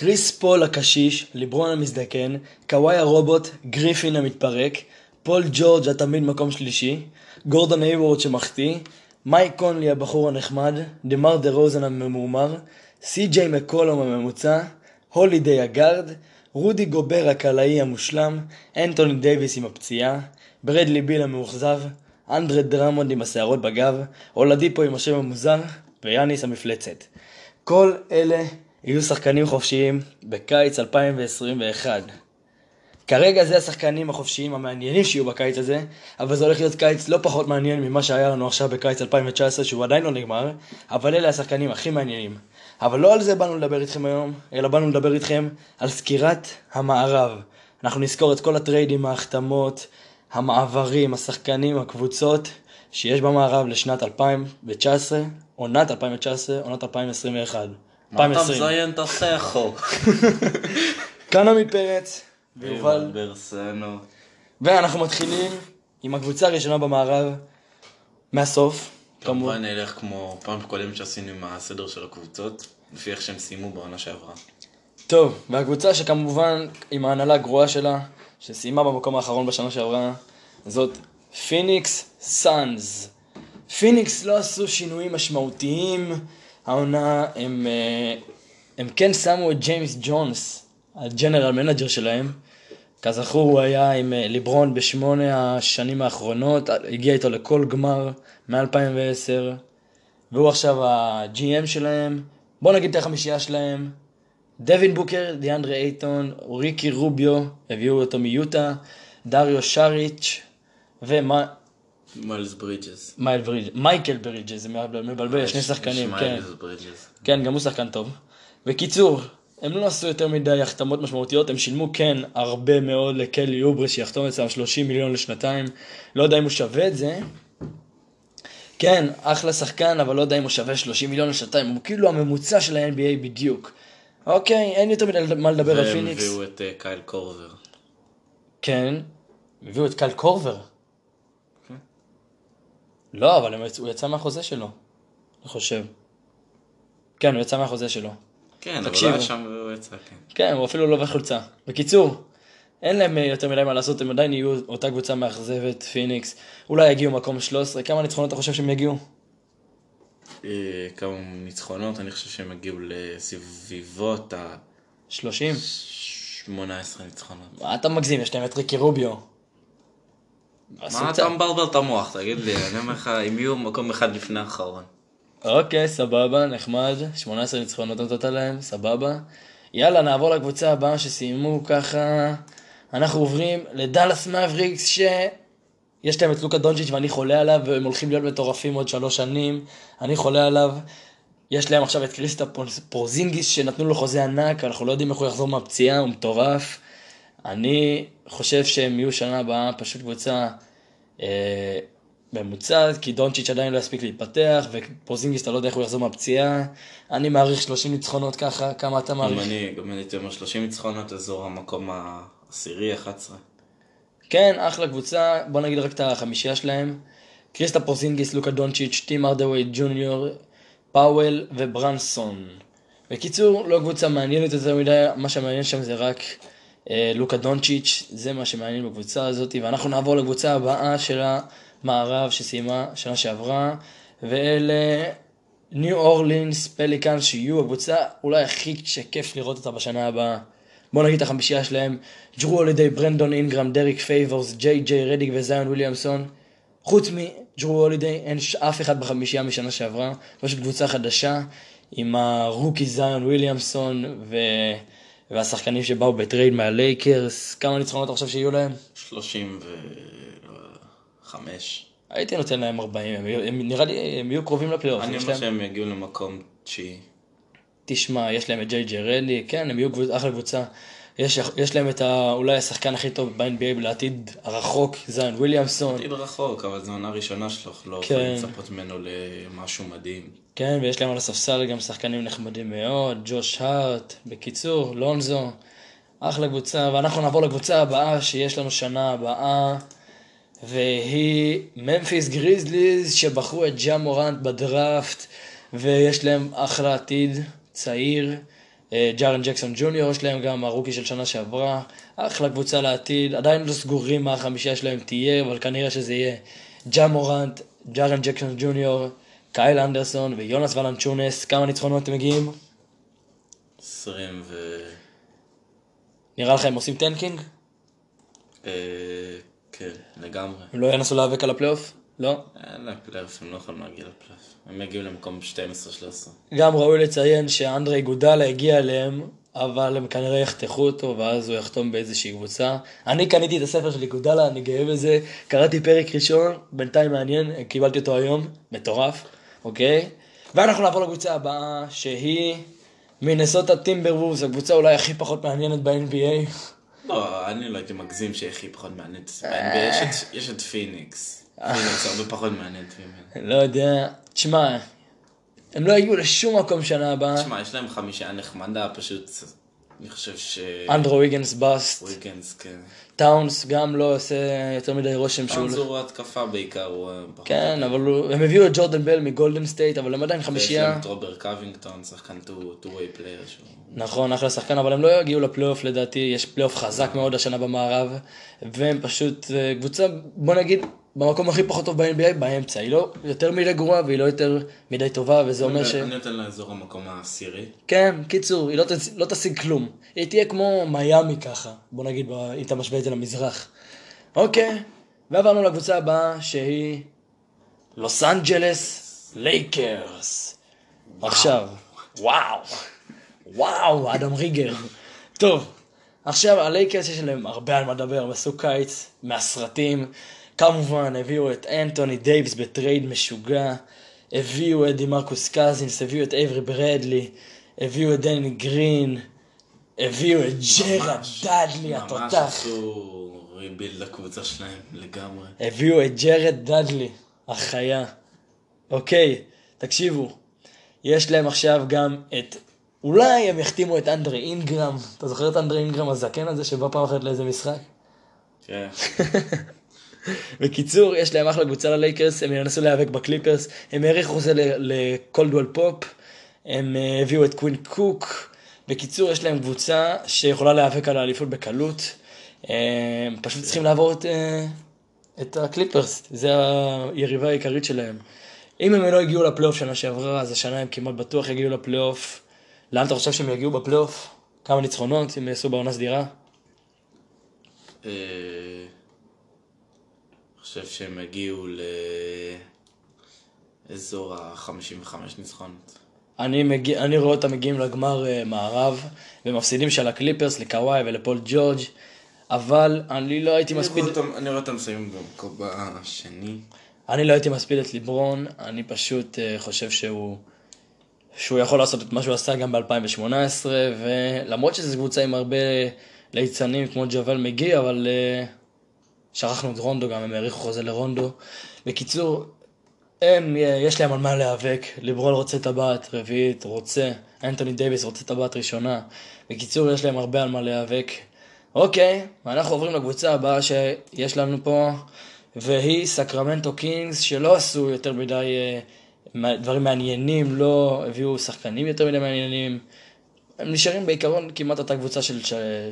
קריס פול הקשיש, ליברון המזדקן, קוואי הרובוט, גריפין המתפרק, פול ג'ורג' התמיד מקום שלישי, גורדון היוורד שמחטיא, מייק קונלי הבחור הנחמד, דמר דה רוזן הממורמר, סי.ג'יי מקולום הממוצע, הולידיי ה guard, רודי גובר הקלעי המושלם, אנטוני דייוויס עם הפציעה, ברדלי ביל המאוכזב, אנדרה דרמונד עם השערות בגב, אולדיפו עם השם המוזר, ויאניס המפלצת. כל אלה יהיו שחקנים חופשיים בקיץ 2021. כרגע זה השחקנים החופשיים המעניינים שיהיו בקיץ הזה, אבל זה הולך להיות קיץ לא פחות מעניין ממה שהיה לנו עכשיו בקיץ 2019, שהוא עדיין לא נגמר, אבל אלה השחקנים הכי מעניינים. אבל לא על זה באנו לדבר איתכם היום, אלא באנו לדבר איתכם על סקירת המערב. אנחנו נזכור את כל הטריידים, ההחתמות, המעברים, השחקנים, הקבוצות שיש במערב לשנת 2019, עונת 2019, עונת 2021. מה אתה 2020. מזיין את הסכו? כאן עמית פרץ ויובל, ברסנו. ואנחנו מתחילים עם הקבוצה הראשונה במערב, מהסוף, כמובן נלך כמו פעם קודם שעשינו עם הסדר של הקבוצות, לפי איך שהם סיימו בעונה שעברה. טוב, והקבוצה שכמובן עם ההנהלה הגרועה שלה, שסיימה במקום האחרון בשנה שעברה, זאת פיניקס סאנז. פיניקס לא עשו שינויים משמעותיים, העונה הם, אה, הם כן שמו את ג'יימס ג'ונס, ה general manager שלהם. כזכור הוא היה עם אה, ליברון בשמונה השנים האחרונות, הגיע איתו לכל גמר מ-2010, והוא עכשיו ה-GM שלהם. בוא נגיד את החמישייה שלהם, דווין בוקר, דיאנדרה אייטון, ריקי רוביו, הביאו אותו מיוטה, דריו שריץ' מיילס ברידג'ס. ברידג', מייקל ברידג', זה מבלבל, שני שחקנים, כן. ברידג'ס. כן, גם הוא שחקן טוב. בקיצור, הם לא עשו יותר מדי החתמות משמעותיות, הם שילמו כן הרבה מאוד לקלי אוברי שיחתום אצלם 30 מיליון לשנתיים, לא יודע אם הוא שווה את זה. כן, אחלה שחקן, אבל לא יודע אם הוא שווה 30 מיליון לשנתיים, הוא כאילו הממוצע של ה-NBA בדיוק. אוקיי, אין יותר מדי מה לדבר עליהם, פיניקס. הביאו את אה, קייל קורבר. כן, הביאו את קייל קורבר. כן. לא, אבל הוא יצא מהחוזה שלו, אני חושב. כן, הוא יצא מהחוזה שלו. כן, אבל. הוא היה שם והוא יצא, כן. כן, הוא אפילו לא בחולצה. בקיצור, אין להם אה, יותר מדי מה לעשות, הם עדיין יהיו אותה קבוצה מאכזבת, פיניקס. אולי יגיעו מקום 13, כמה ניצחונות אתה חושב שהם יגיעו? אה, כמה ניצחונות, אני חושב שהם הגיעו לסביבות 30? ה-18 ניצחונות. מה אתה מגזים? יש להם את ריקי רוביו. מה. אתה מבלבל את המוח, תגיד לי, אני אומר לך, הם יהיו מקום אחד לפני האחרון. אוקיי, סבבה, נחמד. 18 ניצחונות נתת להם, סבבה. יאללה, נעבור לקבוצה הבאה שסיימו ככה. אנחנו עוברים לדאלאס מאבריקס, שיש להם את לוקה דונג'יץ' ואני חולה עליו, והם הולכים להיות מטורפים עוד שלוש שנים. אני חולה עליו. יש להם עכשיו את קריסטה פורזינגיס שנתנו לו חוזה ענק, אנחנו לא יודעים איך הוא יחזור מהפציעה, הוא מטורף. אני חושב שהם יהיו שנה הבאה פשוט קבוצה אה, ממוצעת, כי דונצ'יץ' עדיין לא יספיק להתפתח, ופורזינגיס אתה לא יודע איך הוא יחזור מהפציעה. אני מעריך 30 ניצחונות ככה, כמה אתה גם מעריך? אני, גם אני הייתי אומר 30 ניצחונות, אזור המקום העשירי, 11. כן, אחלה קבוצה, בוא נגיד רק את החמישייה שלהם. קריסטפס פורזינגיס, לוקה דונצ'יץ', טים הארדוויי ג'וניור, פאוול וברנסון. בקיצור, לא קבוצה מעניינת יותר מדי, מה שמעניין שם זה רק אה, לוקה דונצ'יץ', זה מה שמעניין בקבוצה הזאת, ואנחנו נעבור לקבוצה הבאה של המערב שסיימה שנה שעברה, ואלה ניו אורלינס פליקאנס, שיהיו הקבוצה אולי הכי שכיף לראות אותה בשנה הבאה. בוא נגיד את החמישייה שלהם, ג'רו הולידיי, ברנדון אינגרם, דריק פייבורס, ג'יי ג'יי רדיק וזיון וויליאמסון. חוץ מג'רו הולידיי, אין אף אחד בחמישייה משנה שעברה, פשוט קבוצה חדשה עם ה rookie זיון וויליאמסון ו... והשחקנים שבאו ב trade מהלייקרס, כמה ניצחונות חושב שיהיו להם? 35. הייתי נותן להם 40, הם, הם נראה לי, הם יהיו קרובים לפלייאוף. אני אומר שהם יגיעו למקום תשיעי. תשמע, יש להם את ג'יי ג'יי רדי, כן, הם יהיו קבוצה, אחלה קבוצה. יש, יש להם את ה, אולי השחקן הכי טוב ב-NBA לעתיד הרחוק, זיון וויליאמסון. עתיד רחוק, אבל זו עונה ראשונה שלו, לא כן. יכולים לצפות ממנו למשהו מדהים. כן, ויש להם על הספסל גם שחקנים נחמדים מאוד, ג'וש הארט, בקיצור, לונזו, אחלה קבוצה, ואנחנו נעבור לקבוצה הבאה שיש לנו שנה הבאה, והיא ממפיס גריזליז שבחרו את ג'ה מורנט בדראפט ויש להם אחלה עתיד, צעיר. אה, ג'ארן ג'קסון ג'וניור יש להם גם ה rookie של שנה שעברה, אחלה קבוצה לעתיד, עדיין לא סגורים מה החמישייה שלהם תהיה, אבל כנראה שזה יהיה ג'ה מורנט, ג'ארן ג'קסון ג'וניור, קייל אנדרסון ויונס ולנצ'ונס, כמה ניצחונות אתם מגיעים? 20 ו... נראה לך הם עושים tanking? אה, כן, לגמרי. הם לא ינסו להיאבק על הפלייאוף? לא? להם פלייאוף, הם לא יכולים להגיע לפלייאוף. הם יגיעו למקום 12-13. גם ראוי לציין שאנדרה איגודלה הגיע אליהם, אבל הם כנראה יחתכו אותו, ואז הוא יחתום באיזושהי קבוצה. אני קניתי את הספר של איגודלה, אני גאה בזה. קראתי פרק ראשון, בינתיים מעניין, קיבלתי אותו היום, מטורף, אוקיי? ואנחנו נעבור לקבוצה הבאה, שהיא מינסוטה טימברוולבס, הקבוצה אולי הכי פחות מעניינת ב-NBA. לא, אני לא הייתי מגזים שהיא הכי פחות מעניינת. ב-NBA יש את פיניקס. הרבה פחות ממנו. לא יודע, תשמע, הם לא הגיעו לשום מקום שנה הבאה. תשמע, יש להם חמישה נחמדה, פשוט... אני חושב ש... אנדרו ויגינס bust, ויגינס, כן. טאונס גם לא עושה יותר מדי רושם שהוא... טאונזור התקפה בעיקר, הוא... אה, כן, אבל הוא- הם הביאו את ג'ורדן בל מגולדן סטייט, אבל הם עדיין ויש חמישייה. להם את רוברט קובינגטון, שחקן player שהוא... נכון, אחלה שחקן, אבל הם לא יגיעו לפלייאוף לדעתי, יש פלייאוף חזק מאוד השנה במערב, והם פשוט אה, קבוצה, בוא נגיד, במקום הכי פחות טוב ב-NBA, באמצע. היא לא יותר מדי גרועה והיא לא יותר מדי טובה, וזה אומר ש... אני נותן לה אזור המקום העשירי. כן, קיצור, היא לא, תש... לא תשיג כלום. היא תהיה כמו מיאמי ככה, בוא נגיד. אם אתה משווה את זה למזרח. אוקיי, ועברנו לקבוצה הבאה, שהיא לוס אנג'לס לייקרס. עכשיו, וואו, וואו, אדם ריגר. טוב, עכשיו הלייקרס יש להם הרבה על מה לדבר, הם עשו קיץ מהסרטים. כמובן, הביאו את אנטוני דייוויס בטרייד משוגע, הביאו את דימרקוס קזינס, הביאו את אייברי ברדלי, הביאו את דני גרין, הביאו את ג'רד דאדלי ממש התותח, עשו rebuild לקבוצה שלהם לגמרי. הביאו את ג'רד דאדלי, החיה. אוקיי, תקשיבו, יש להם עכשיו גם את... אולי הם יחתימו את אנדרי אינגרם, אתה זוכר את אנדרי אינגרם הזקן הזה שבא פעם אחת לאיזה משחק? כן. בקיצור, יש להם אחלה קבוצה ללייקרס, הם ינסו להיאבק בקליפרס, הם האריכו זה לקולדוול פופ, הם אה, הביאו את קווין קוק, בקיצור, יש להם קבוצה שיכולה להיאבק על האליפות בקלות, אה, הם פשוט צריכים לעבור את, אה, את הקליפרס, זה היריבה העיקרית שלהם. אם הם לא הגיעו לפלייאוף שנה שעברה, אז השנה הם כמעט בטוח יגיעו לפלייאוף. לאן אתה חושב שהם יגיעו בפלייאוף? כמה ניצחונות הם יעשו בעונה סדירה? חושב שהם הגיעו לאזור ה-55 ניצחונות. אני, מגיע, אני רואה אותם מגיעים לגמר uh, מערב, ומפסידים של הקליפרס לקוואי ולפול ג'ורג', אבל אני לא הייתי אני מספיד, אותם- אני רואה אותם מסיימים במקום השני. אני לא הייתי מספיד את ליברון, אני פשוט uh, חושב שהוא, שהוא יכול לעשות את מה שהוא עשה גם ב-2018, ולמרות שזו קבוצה עם הרבה ליצנים כמו ג'וול מגי, אבל uh, שכחנו את רונדו גם, הם האריכו חוזה לרונדו. בקיצור, הם, יש להם על מה להיאבק, ליברון רוצה טבעת רביעית, רוצה, אנטוני דייוויס רוצה טבעת ראשונה. בקיצור, יש להם הרבה על מה להיאבק. אוקיי, ואנחנו עוברים לקבוצה הבאה שיש לנו פה, והיא סקרמנטו קינגס, שלא עשו יותר מדי אה, דברים מעניינים, לא הביאו שחקנים יותר מדי מעניינים. הם נשארים בעיקרון כמעט אותה קבוצה של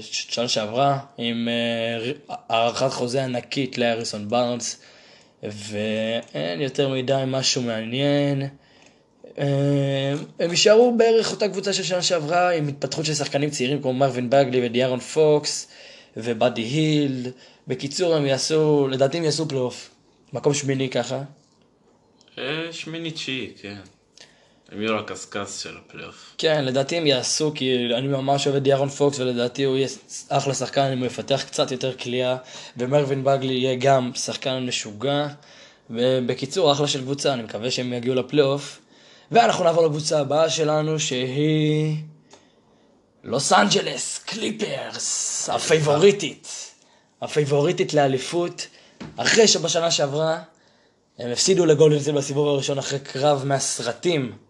שנה שעברה, עם אה, הארכת חוזה ענקית להריסון בארנס, ואין יותר מדי משהו מעניין. אה, הם יישארו בערך אותה קבוצה של שנה שעברה, עם התפתחות של שחקנים צעירים כמו מרווין בגלי ודיארון פוקס ובאדי היל. בקיצור, הם יעשו, לדעתי הם יעשו פלייאוף. מקום שמיני ככה. אה, שמיני תשיעי, כן. הם יהיו הקשקש של הפלייאוף. כן, לדעתי הם יעשו, כי אני ממש אוהב את דיארון פוקס, ולדעתי הוא יהיה אחלה שחקן אם הוא יפתח קצת יותר קליעה, ומרווין בגלי יהיה גם שחקן משוגע. ובקיצור, אחלה של קבוצה, אני מקווה שהם יגיעו לפלייאוף. ואנחנו נעבור לקבוצה הבאה שלנו, שהיא... לוס אנג'לס, קליפרס, הפייבוריטית. הפייבוריטית לאליפות, אחרי שבשנה שעברה הם הפסידו לגולדן סטייט בסיבוב הראשון אחרי קרב מהסרטים.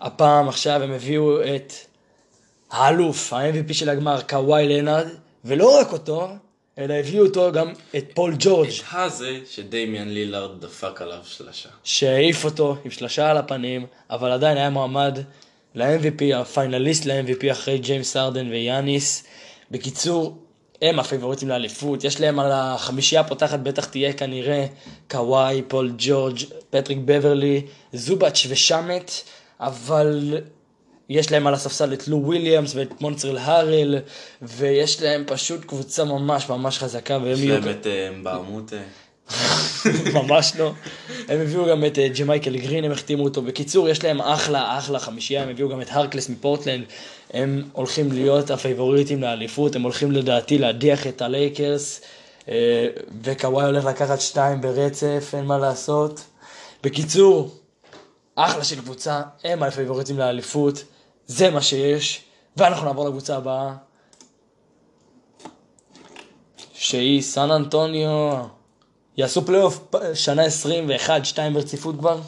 הפעם עכשיו הם הביאו את האלוף, ה-MVP של הגמר, קוואי לנארד, ולא רק אותו, אלא הביאו אותו גם את פול ג'ורג', את הזה שדמיאן לילארד דפק עליו שלשה. שהעיף אותו עם שלושה על הפנים, אבל עדיין היה מועמד ל-MVP, הפיינליסט ל-MVP אחרי ג'יימס הארדן ויאניס. בקיצור, הם הפייבוריטים לאליפות, יש להם על החמישייה הפותחת בטח תהיה כנראה קוואי, פול ג'ורג', פטריק בברלי, זובאץ' ושמט, אבל יש להם על הספסל את לו וויליאמס ואת מונטרז הארל, ויש להם פשוט קבוצה ממש ממש חזקה, יש. להם את אה, מבה א-מוטה. ממש לא. הם הביאו גם את אה, ג'מייקל גרין, הם החתימו אותו. בקיצור, יש להם אחלה, אחלה חמישייה, הם הביאו גם את הרקלס מפורטלנד. הם הולכים להיות הפייבוריטים לאליפות, הם הולכים לדעתי להדיח את הלייקרס, אה, וקוואי הולך לקחת שתיים ברצף, אין מה לעשות. בקיצור, אחלה של קבוצה, הם הפייבוריטים לאליפות, זה מה שיש, ואנחנו נעבור לקבוצה הבאה, שהיא סן אנטוניו. יעשו פלייאוף שנה 21, 2 ברציפות כבר?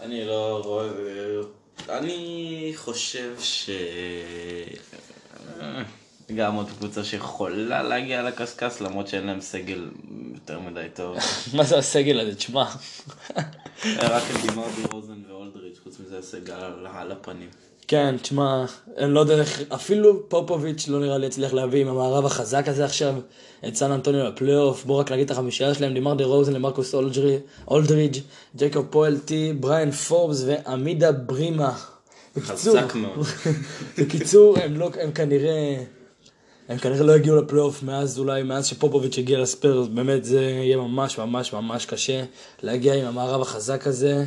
אני לא רואה... אני חושב ש... גם עוד קבוצה שיכולה להגיע לקשקש, למרות שאין להם סגל יותר מדי טוב. מה זה הסגל הזה? תשמע. רק את דמאר דרוזן ואולדריץ', חוץ מזה הסגל על- על הפנים. כן, תשמע, אני לא יודע איך, אפילו פופוביץ' לא נראה לי הצליח להביא עם המערב החזק הזה עכשיו את סן אנטוניו לפלייאוף, בואו רק להגיד את החמישייה שלהם, דמאר דה רוזן למרקוס אולדרי- אולדריץ', ג'ייקוב פולטל, בריאן פורבס ועמידה ברימה. חזק מאוד. בקיצור, הם לא, הם כנראה, הם כנראה לא הגיעו לפלייאוף מאז אולי, מאז שפופוביץ' הגיע לספרס, באמת זה יהיה ממש ממש ממש קשה להגיע עם המערב החזק הזה,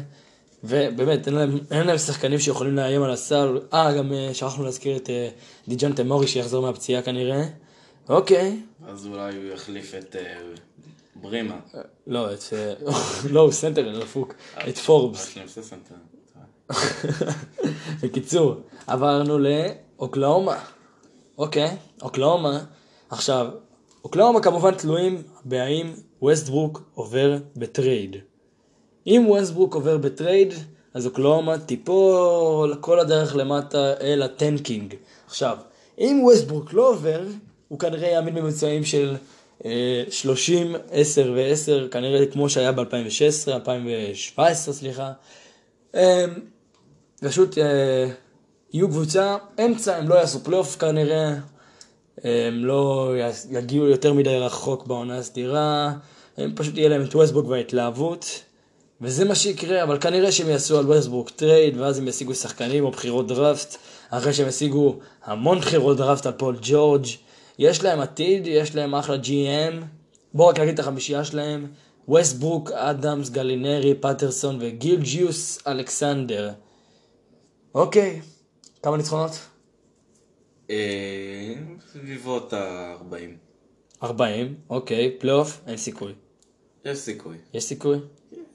ובאמת, אין להם, אין להם שחקנים שיכולים לאיים על הסל, אה, גם אה, שכחנו להזכיר את אה, דיג'ונטה מורי שיחזור מהפציעה כנראה, אוקיי, אז אולי הוא יחליף את אה, ברימה. לא, את, אה, לא, הוא סנטר, דפוק, את פורבס. בקיצור, עברנו לאוקלהומה. אוקיי, אוקלהומה. עכשיו, אוקלהומה כמובן תלויים בהאם ווסטברוק עובר בטרייד. אם ווסטברוק עובר בטרייד, אז אוקלהומה תיפול כל הדרך למטה אל ה tanking. עכשיו, אם ווסטברוק לא עובר, הוא כנראה יעמיד ממוצעים של אה, 30, 10 ו-10, כנראה כמו שהיה ב-2016, 2017, סליחה. אה, פשוט אה, יהיו קבוצה אמצע, הם לא יעשו פלייאוף כנראה, הם לא יגיעו יותר מדי רחוק בעונה הסדירה, הם פשוט יהיה להם את ווסטברוק וההתלהבות, וזה מה שיקרה, אבל כנראה שהם יעשו על ווסטברוק טרייד, ואז הם ישיגו שחקנים או בחירות דראפט, אחרי שהם ישיגו המון בחירות דראפט על פול ג'ורג', יש להם עתיד, יש להם אחלה GM, בואו רק נגיד את החמישייה שלהם, ווסטברוק, אדמס, גלינארי, פטרסון וגילג'יוס אלכסנדר. אוקיי, כמה ניצחונות? אה, סביבות ה-40. 40, אוקיי, פלייאוף, אין סיכוי. יש סיכוי. יש סיכוי?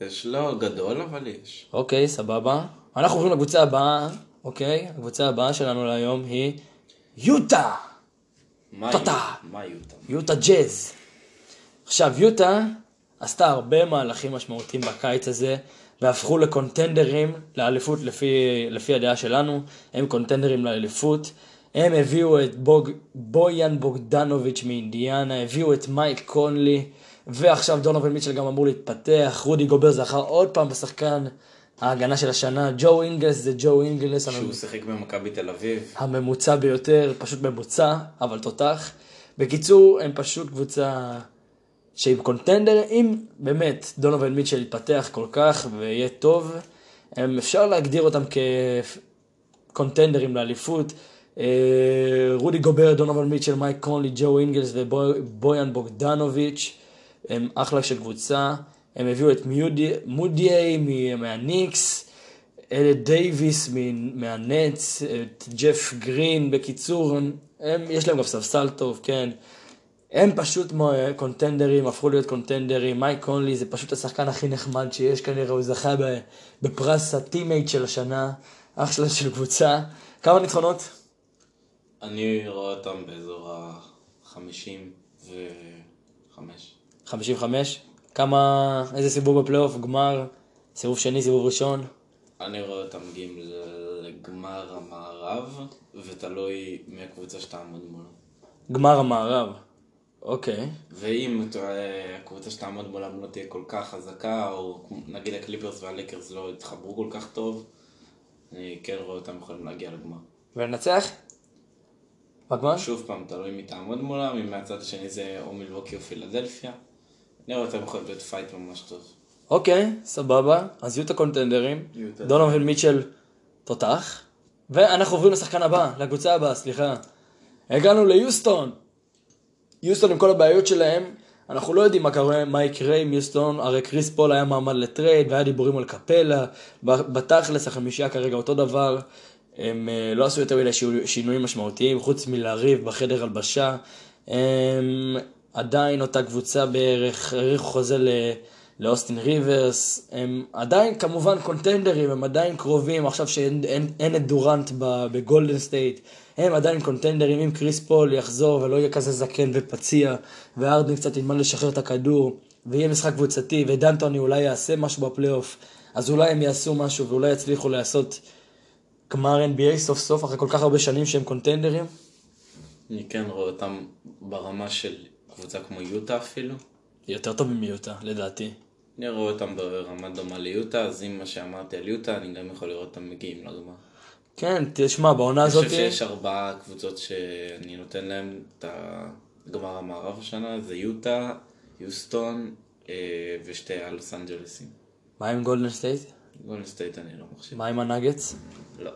יש לא גדול, אבל יש. אוקיי, סבבה. אנחנו עוברים לקבוצה הבאה, אוקיי, הקבוצה הבאה שלנו להיום היא יוטה! מה. יוטה? מה יוטה? יוטה ג'אז. עכשיו, יוטה עשתה הרבה מהלכים משמעותיים בקיץ הזה, והפכו לקונטנדרים לאליפות לפי, לפי הדעה שלנו, הם קונטנדרים לאליפות. הם הביאו את בוג, בויאן בוגדנוביץ' מאינדיאנה, הביאו את מייק קונלי, ועכשיו דונובל מיטשל גם אמור להתפתח, רודי גובר זכה עוד פעם בשחקן ההגנה של השנה, ג'ו אינגלס זה ג'ו אינגלס, שהוא שיחק במכבי תל אביב. הממוצע ביותר, פשוט ממוצע, אבל תותח. בקיצור, הם פשוט קבוצה שהיא contender, אם באמת דונובל מיטשל יתפתח כל כך ויהיה טוב, הם אפשר להגדיר אותם כקונטנדרים לאליפות. אה, רודי גובר, דונובל מיטשל, מייק קונלי, ג'ו אינגלס ובויאן בוגדנוביץ', הם אחלה של קבוצה. הם הביאו את מיודי- מודיאיי מהניקס, אד דייוויס מהנטס, את ג'ף גרין, בקיצור, הם, יש להם גם ספסל טוב, כן. הם פשוט כמו קונטנדרים, הפכו להיות קונטנדרים, מייק קונלי זה פשוט השחקן הכי נחמד שיש כנראה, הוא זכה בפרס ה teammate של השנה, אחלה של קבוצה. כמה ניצחונות? אני רואה אותם באזור ה-55. 55? כמה, איזה סיבוב בפלייאוף? גמר? סיבוב שני, סיבוב ראשון? אני רואה אותם מגיעים לגמר המערב, ותלוי מי הקבוצה שתעמוד מולו. גמר המערב. אוקיי. ואם אתה רואה, הקבוצה שתעמוד מולם לא תהיה כל כך חזקה, או נגיד הקליפרס והלייקרס לא יתחברו כל כך טוב, אני כן רואה אותם יכולים להגיע לגמר. ולנצח? בגמר? שוב פעם, תלוי מי תעמוד מולם, אם מהצד השני זה או מילווקי או פילדלפיה. אני רואה אותם יכולים להיות fight ממש טוב. אוקיי, סבבה. אז יהיו את הקונטנדרים. דונובל מיטשל תותח. ואנחנו עוברים לשחקן הבא, לקבוצה הבאה, סליחה. הגענו ליוסטון. יוסטון עם כל הבעיות שלהם, אנחנו לא יודעים מה קורה, מה יקרה עם יוסטון, הרי קריס פול היה מועמד לטרייד והיה דיבורים על קפלה, בתכלס החמישייה כרגע אותו דבר, הם אה, לא עשו יותר מדי שינו- שינויים משמעותיים, חוץ מלריב בחדר הלבשה, הם עדיין אותה קבוצה בערך, האריכו חוזה ל... לאוסטין ריברס, הם עדיין כמובן קונטנדרים, הם עדיין קרובים, עכשיו שאין אין, אין את דורנט בגולדן סטייט, הם עדיין קונטנדרים, אם קריס פול יחזור ולא יהיה כזה זקן ופצוע, והארדן קצת ילמד לשחרר את הכדור, ויהיה משחק קבוצתי, ודנטוני אולי יעשה משהו בפלייאוף, אז אולי הם יעשו משהו ואולי יצליחו לעשות גמר NBA סוף סוף, אחרי כל כך הרבה שנים שהם קונטנדרים. אני כן רואה אותם ברמה של קבוצה כמו יוטה אפילו. יותר טוב מיוטה, לדעתי. אני רואה אותם ברמה דומה ליוטה, אז אם מה שאמרתי על יוטה, אני גם יכול לראות אותם מגיעים לגמר. כן, תשמע, בעונה אני הזאת... חושב שיש ארבעה קבוצות שאני נותן להם את הגמר המערב השנה, זה יוטה, יוסטון אה, ושתי הלוס אנג'לסים. מה עם גולדן סטייט? גולדן סטייט אני לא מחשיב. מה עם הנאגטס? לא.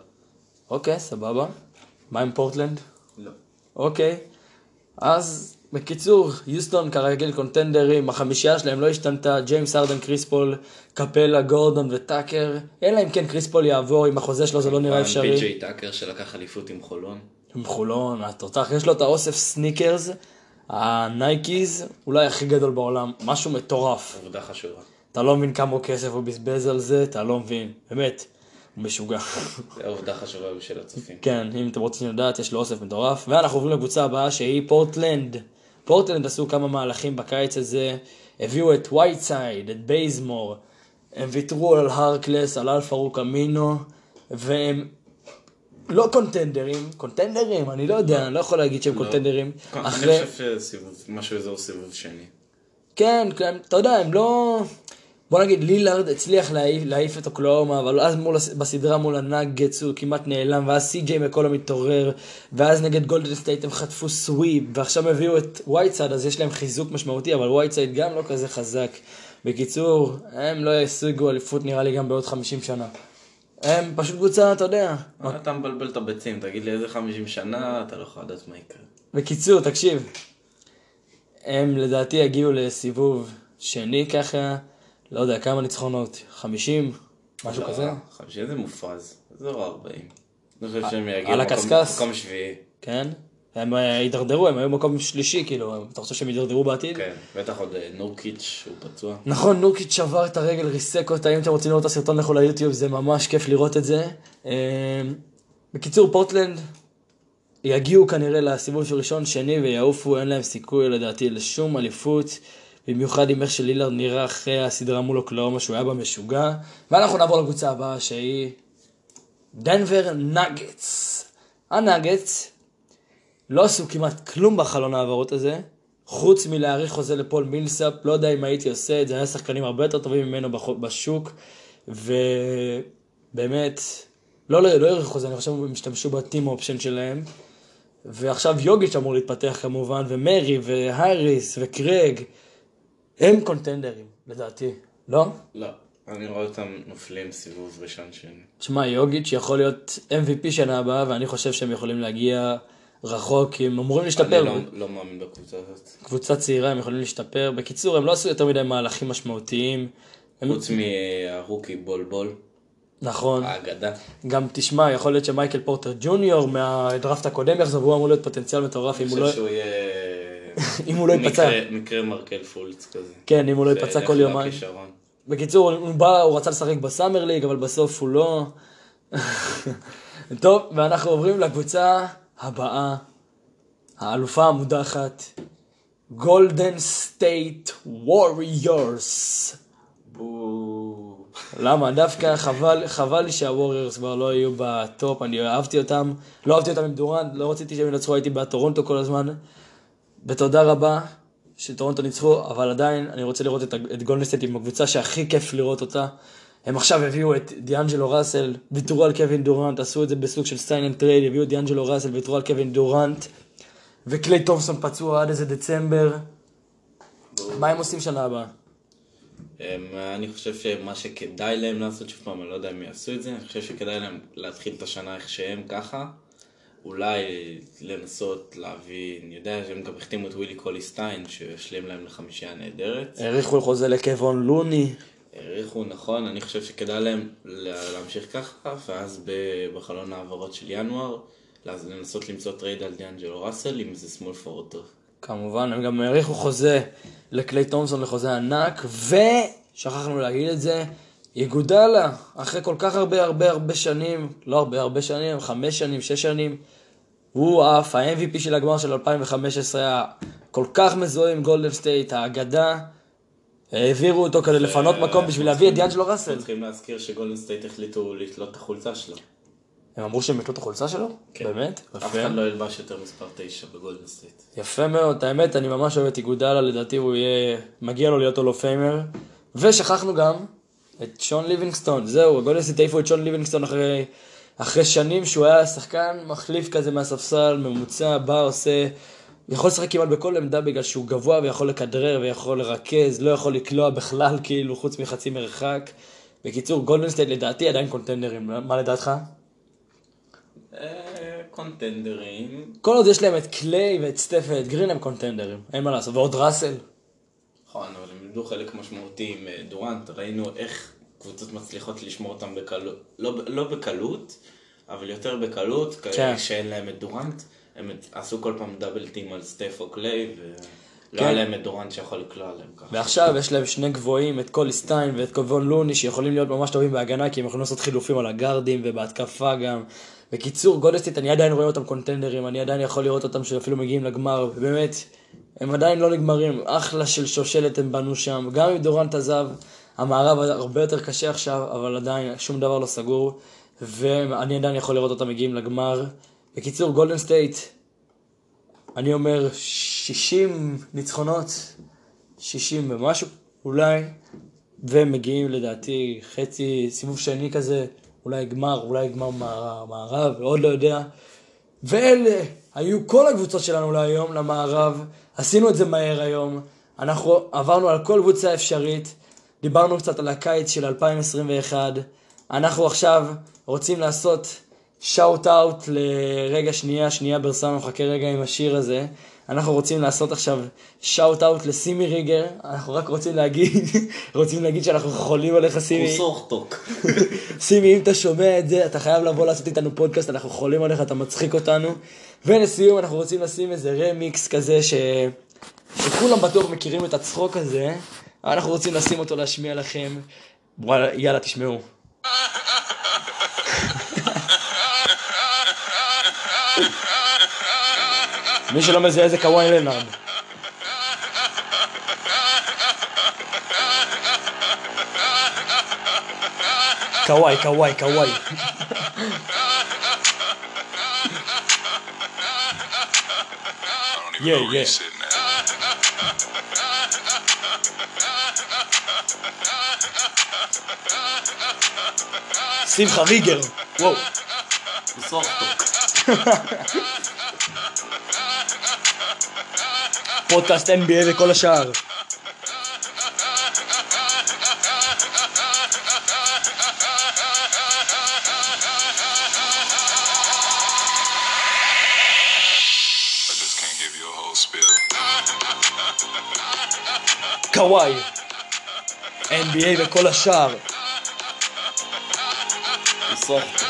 אוקיי, סבבה. מה עם פורטלנד? לא. אוקיי. אז, בקיצור, יוסטון כרגיל קונטנדרים, החמישייה שלהם לא השתנתה, ג'יימס הארדן, קריס פול, קפלה, גורדון וטאקר, אלא אם כן קריס פול יעבור, עם החוזה שלו זה לא נראה אפשרי. פי.ג'יי טאקר שלקח אליפות עם חולון. עם חולון, התותח, יש לו את האוסף סניקרס, הנייקיז, אולי הכי גדול בעולם, משהו מטורף. עבודה חשובה. אתה לא מבין כמה כסף הוא בזבז על זה, אתה לא מבין, באמת, הוא משוגע. זה עבודה חשובה בשביל הצופים. כן, אם אתם רוצים לדעת, יש לו אוסף מטורף. ואנחנו עוברים לקבוצה הבאה שהיא פורטלנד. פורטלנד עשו כמה מהלכים בקיץ הזה, הביאו את וייטסייד, את בייזמור, הם ויתרו על הארקלס, על אל-פארוק אמינו, והם לא קונטנדרים, קונטנדרים, אני לא יודע, אני לא יכול להגיד שהם קונטנדרים. אני אחרי, חושב שסיבוב, משהו אזור סיבוב שני. כן, כן, אתה יודע, הם לא... בוא נגיד, לילארד הצליח להעיף, להעיף את אוקלהומה, אבל אז מול, בסדרה מול הנאגטס הוא כמעט נעלם, ואז סי.ג'יי מקולו מתעורר, ואז נגד גולדן סטייט הם חטפו sweep, ועכשיו הביאו את וייטסייד, אז יש להם חיזוק משמעותי, אבל וייטסייד גם לא כזה חזק. בקיצור, הם לא ישיגו אליפות נראה לי גם בעוד 50 שנה. הם פשוט קבוצה, אתה יודע. אתה מבלבל את הביצים? תגיד לי איזה 50 שנה, אתה לא יכול לדעת מה יקרה. בקיצור, תקשיב, הם לדעתי יגיעו לסיבוב שני ככה, לא יודע, כמה ניצחונות? 50? משהו לא, כזה? 50 זה מופרז, אזור 40. אני חושב שהם יגיעו למקום- שביעי. כן? הם אה, הידרדרו, הם היו במקום שלישי, כאילו, אתה חושב שהם הידרדרו בעתיד? כן, בטח עוד אה, נורקיץ' הוא פצוע. נכון, נורקיץ' שבר את הרגל, ריסק אותה, אם אתם רוצים לראות את הסרטון לכו ליוטיוב, זה ממש כיף לראות את זה. אה, בקיצור, פורטלנד יגיעו כנראה לסיבוב של ראשון, שני ויעופו, אין להם סיכוי לדעתי לשום אליפות, במיוחד עם איך שלילארד נראה אחרי הסדרה מול אוקלאומה שהוא היה בה משוגע. ואנחנו נעבור לקבוצה הבאה שהיא דנבר נגטס. הנגטס לא עשו כמעט כלום בחלון ההעברות הזה, חוץ מלהאריך חוזה לפול מילסאפ, לא יודע אם הייתי עושה את זה, היה שחקנים הרבה יותר טובים ממנו בשוק, ובאמת, לא, לא, לא חוזה, אני חושב שהם השתמשו בטים אופשן שלהם, ועכשיו יוגיץ' אמור להתפתח כמובן, ומרי, והאריס, וקרג, הם קונטנדרים, לדעתי, לא? לא, אני רואה אותם נופלים סיבוב ראשון שני. תשמע, יוגיץ' יכול להיות MVP שנה הבאה, ואני חושב שהם יכולים להגיע רחוק, כי הם אמורים להשתפר. אני לא- לא מאמין בקבוצה הזאת. קבוצה צעירה, הם יכולים להשתפר. בקיצור, הם לא עשו יותר מדי מהלכים משמעותיים. הם... חוץ מהרוקי בולבול, נכון. האגדה. גם תשמע, יכול להיות שמייקל פורטר ג'וניור מהדראפט הקודם יחזור, והוא אמור להיות פוטנציאל מטורף אם אני הוא לא... חושב שהוא יהיה... אם הוא לא ייפצע. מקרה- מרקל פולץ כזה. כן, אם הוא לא ייפצע כל יומיים. בקיצור, הוא בא, הוא רצה לשחק בסאמר ליג, אבל בסוף הוא לא. טוב, ואנחנו עוברים לקבוצה הבאה, האלופה המודחת, גולדן סטייט ווריורס. למה? דווקא חבל, חבל לי שהווריורס כבר לא יהיו בטופ, אני אהבתי אותם, לא אהבתי אותם עם דורנט, לא רציתי שהם ינצחו, הייתי בטורונטו כל הזמן. ותודה רבה שטורונטו ניצחו, אבל עדיין אני רוצה לראות את, את גולדנסטייט עם הקבוצה שהכי כיף לראות אותה. הם עכשיו הביאו את דיאנג'לו ראסל, ויתרו על קווין דורנט, עשו את זה בסוג של sign and trade, הביאו את דיאנג'לו ראסל, ויתרו על קווין דורנט, וקליי תומפסון פצוע עד איזה דצמבר. מה הם עושים שנה הבאה? הם, אני חושב שמה שכדאי להם לעשות, שוב פעם, אני לא יודע אם יעשו את זה, אני חושב שכדאי להם להתחיל את השנה איך שהם ככה. אולי לנסות להביא, אני יודע שהם גם החתימו את ווילי קוליסטיין, שישלים להם לחמישייה נהדרת. האריכו חוזה לקוון לוני. העריכו, נכון, אני חושב שכדאי להם להמשיך ככה, ואז בחלון ההעברות של ינואר, לנסות למצוא trade על דיאנג'לו ראסל, אם זה שמאל פורט טוב. כמובן, הם גם האריכו חוזה לקליי תומפסון לחוזה ענק, ושכחנו להגיד את זה, יגודלה, אחרי כל כך הרבה הרבה הרבה שנים, לא הרבה הרבה שנים, חמש שנים, שש שנים, הוא עף, ה-MVP של הגמר של 2015 היה כל כך מזוהה עם גולדן סטייט, האגדה, העבירו אותו כדי לפנות מקום בשביל להביא את דיאנג'לו ראסל. צריכים להזכיר שגולדן סטייט החליטו לתלות את החולצה שלו. הם אמרו שהם יתלו את החולצה שלו? כן. באמת? אף. אחד לא ילבש יותר מספר 9 בגולדן סטייט. יפה מאוד, האמת, אני ממש אוהב את איגודלה, לדעתי הוא יהיה, מגיע לו להיות Hall of Famer. ושכחנו גם את שון ליבינגסטון, זהו, גולדן סטייט העיפו את שון ליבינגסטון אחרי, אחרי שנים שהוא היה שחקן מחליף כזה מהספסל, ממוצע, בא, עושה, יכול לשחק כמעט בכל עמדה בגלל שהוא גבוה ויכול לכדרר ויכול לרכז, לא יכול לקלוע בכלל כאילו, חוץ מחצי מרחק. בקיצור, גולדנסטייט לדעתי עדיין קונטנדרים, מה לדעתך? אה, קונטנדרים. כל עוד יש להם את קליי ואת סטף ואת גרין הם קונטנדרים, אין מה לעשות, ועוד ראסל. נכון, אבל הם איבדו חלק משמעותי עם אה, דורנט, ראינו איך קבוצות מצליחות לשמור אותם בקלות, לא, לא בקלות, אבל יותר בקלות, כן. כן. שאין להם את דורנט, הם עשו כל פעם double team על סטף או קליי, ולא כן. היה להם את דורנט שיכול לקלוע עליהם ככה. ועכשיו יש להם שני גבוהים, את קוליסטיין ואת קבון לוני, שיכולים להיות ממש טובים בהגנה, כי הם יכולים לעשות חילופים על הגארדים ובהתקפה גם. בקיצור, גולדן סטייט, אני עדיין רואה אותם קונטנדרים, אני עדיין יכול לראות אותם שאפילו מגיעים לגמר, ובאמת, הם עדיין לא נגמרים, אחלה של שושלת הם בנו שם, גם אם דורנט עזב, המערב הרבה יותר קשה עכשיו, אבל עדיין שום דבר לא סגור, ואני עדיין יכול לראות אותם מגיעים לגמר. בקיצור, גולדן סטייט, אני אומר 60 ניצחונות, 60 ומשהו אולי, ומגיעים לדעתי חצי סיבוב שני כזה, אולי גמר, אולי גמר מערב, עוד לא יודע. ואלה היו כל הקבוצות שלנו להיום, למערב. עשינו את זה מהר היום. אנחנו עברנו על כל קבוצה אפשרית. דיברנו קצת על הקיץ של 2021. אנחנו עכשיו רוצים לעשות shout out לרגע שנייה, שנייה ברסנו, חכה רגע עם השיר הזה. אנחנו רוצים לעשות עכשיו shout out לשימי ריגר. אנחנו רק רוצים להגיד, רוצים להגיד שאנחנו חולים עליך שימי. סורטוק. שימי, אם אתה שומע את זה, אתה חייב לבוא לעשות איתנו פודקאסט, אנחנו חולים עליך, אתה מצחיק אותנו. ולסיום, אנחנו רוצים לשים איזה רמיקס כזה ש... שכולם בטוח מכירים את הצחוק הזה, אנחנו רוצים לשים אותו להשמיע לכם. יאללה, תשמעו. מי שלא מזהה זה קוואי לנארד. קוואי, קוואי, קוואי. Yeah, yeah. שמחה ריגר. וואו. סורטוק. פודקאסט NBA וכל השאר. קוואי. NBA וכל השאר. סורטוק.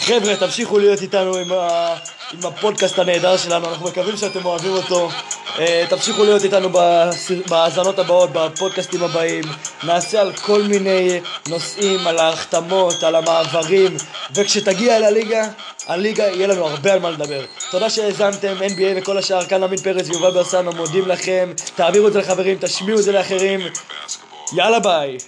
חבר'ה, תמשיכו להיות איתנו עם, ה... עם הפודקאסט הנהדר שלנו, אנחנו מקווים שאתם אוהבים אותו. אה, תמשיכו להיות איתנו בהאזנות הבאות, בפודקאסטים הבאים. נעשה על כל מיני נושאים, על ההחתמות, על המעברים, וכשתגיע אל הליגה, הליגה יהיה לנו הרבה על מה לדבר. תודה שהאזנתם, NBA וכל השאר, כאן עמית פרץ ויובל ברסנו, מודים לכם. תעבירו את זה לחברים, תשמיעו את זה לאחרים. יאללה ביי.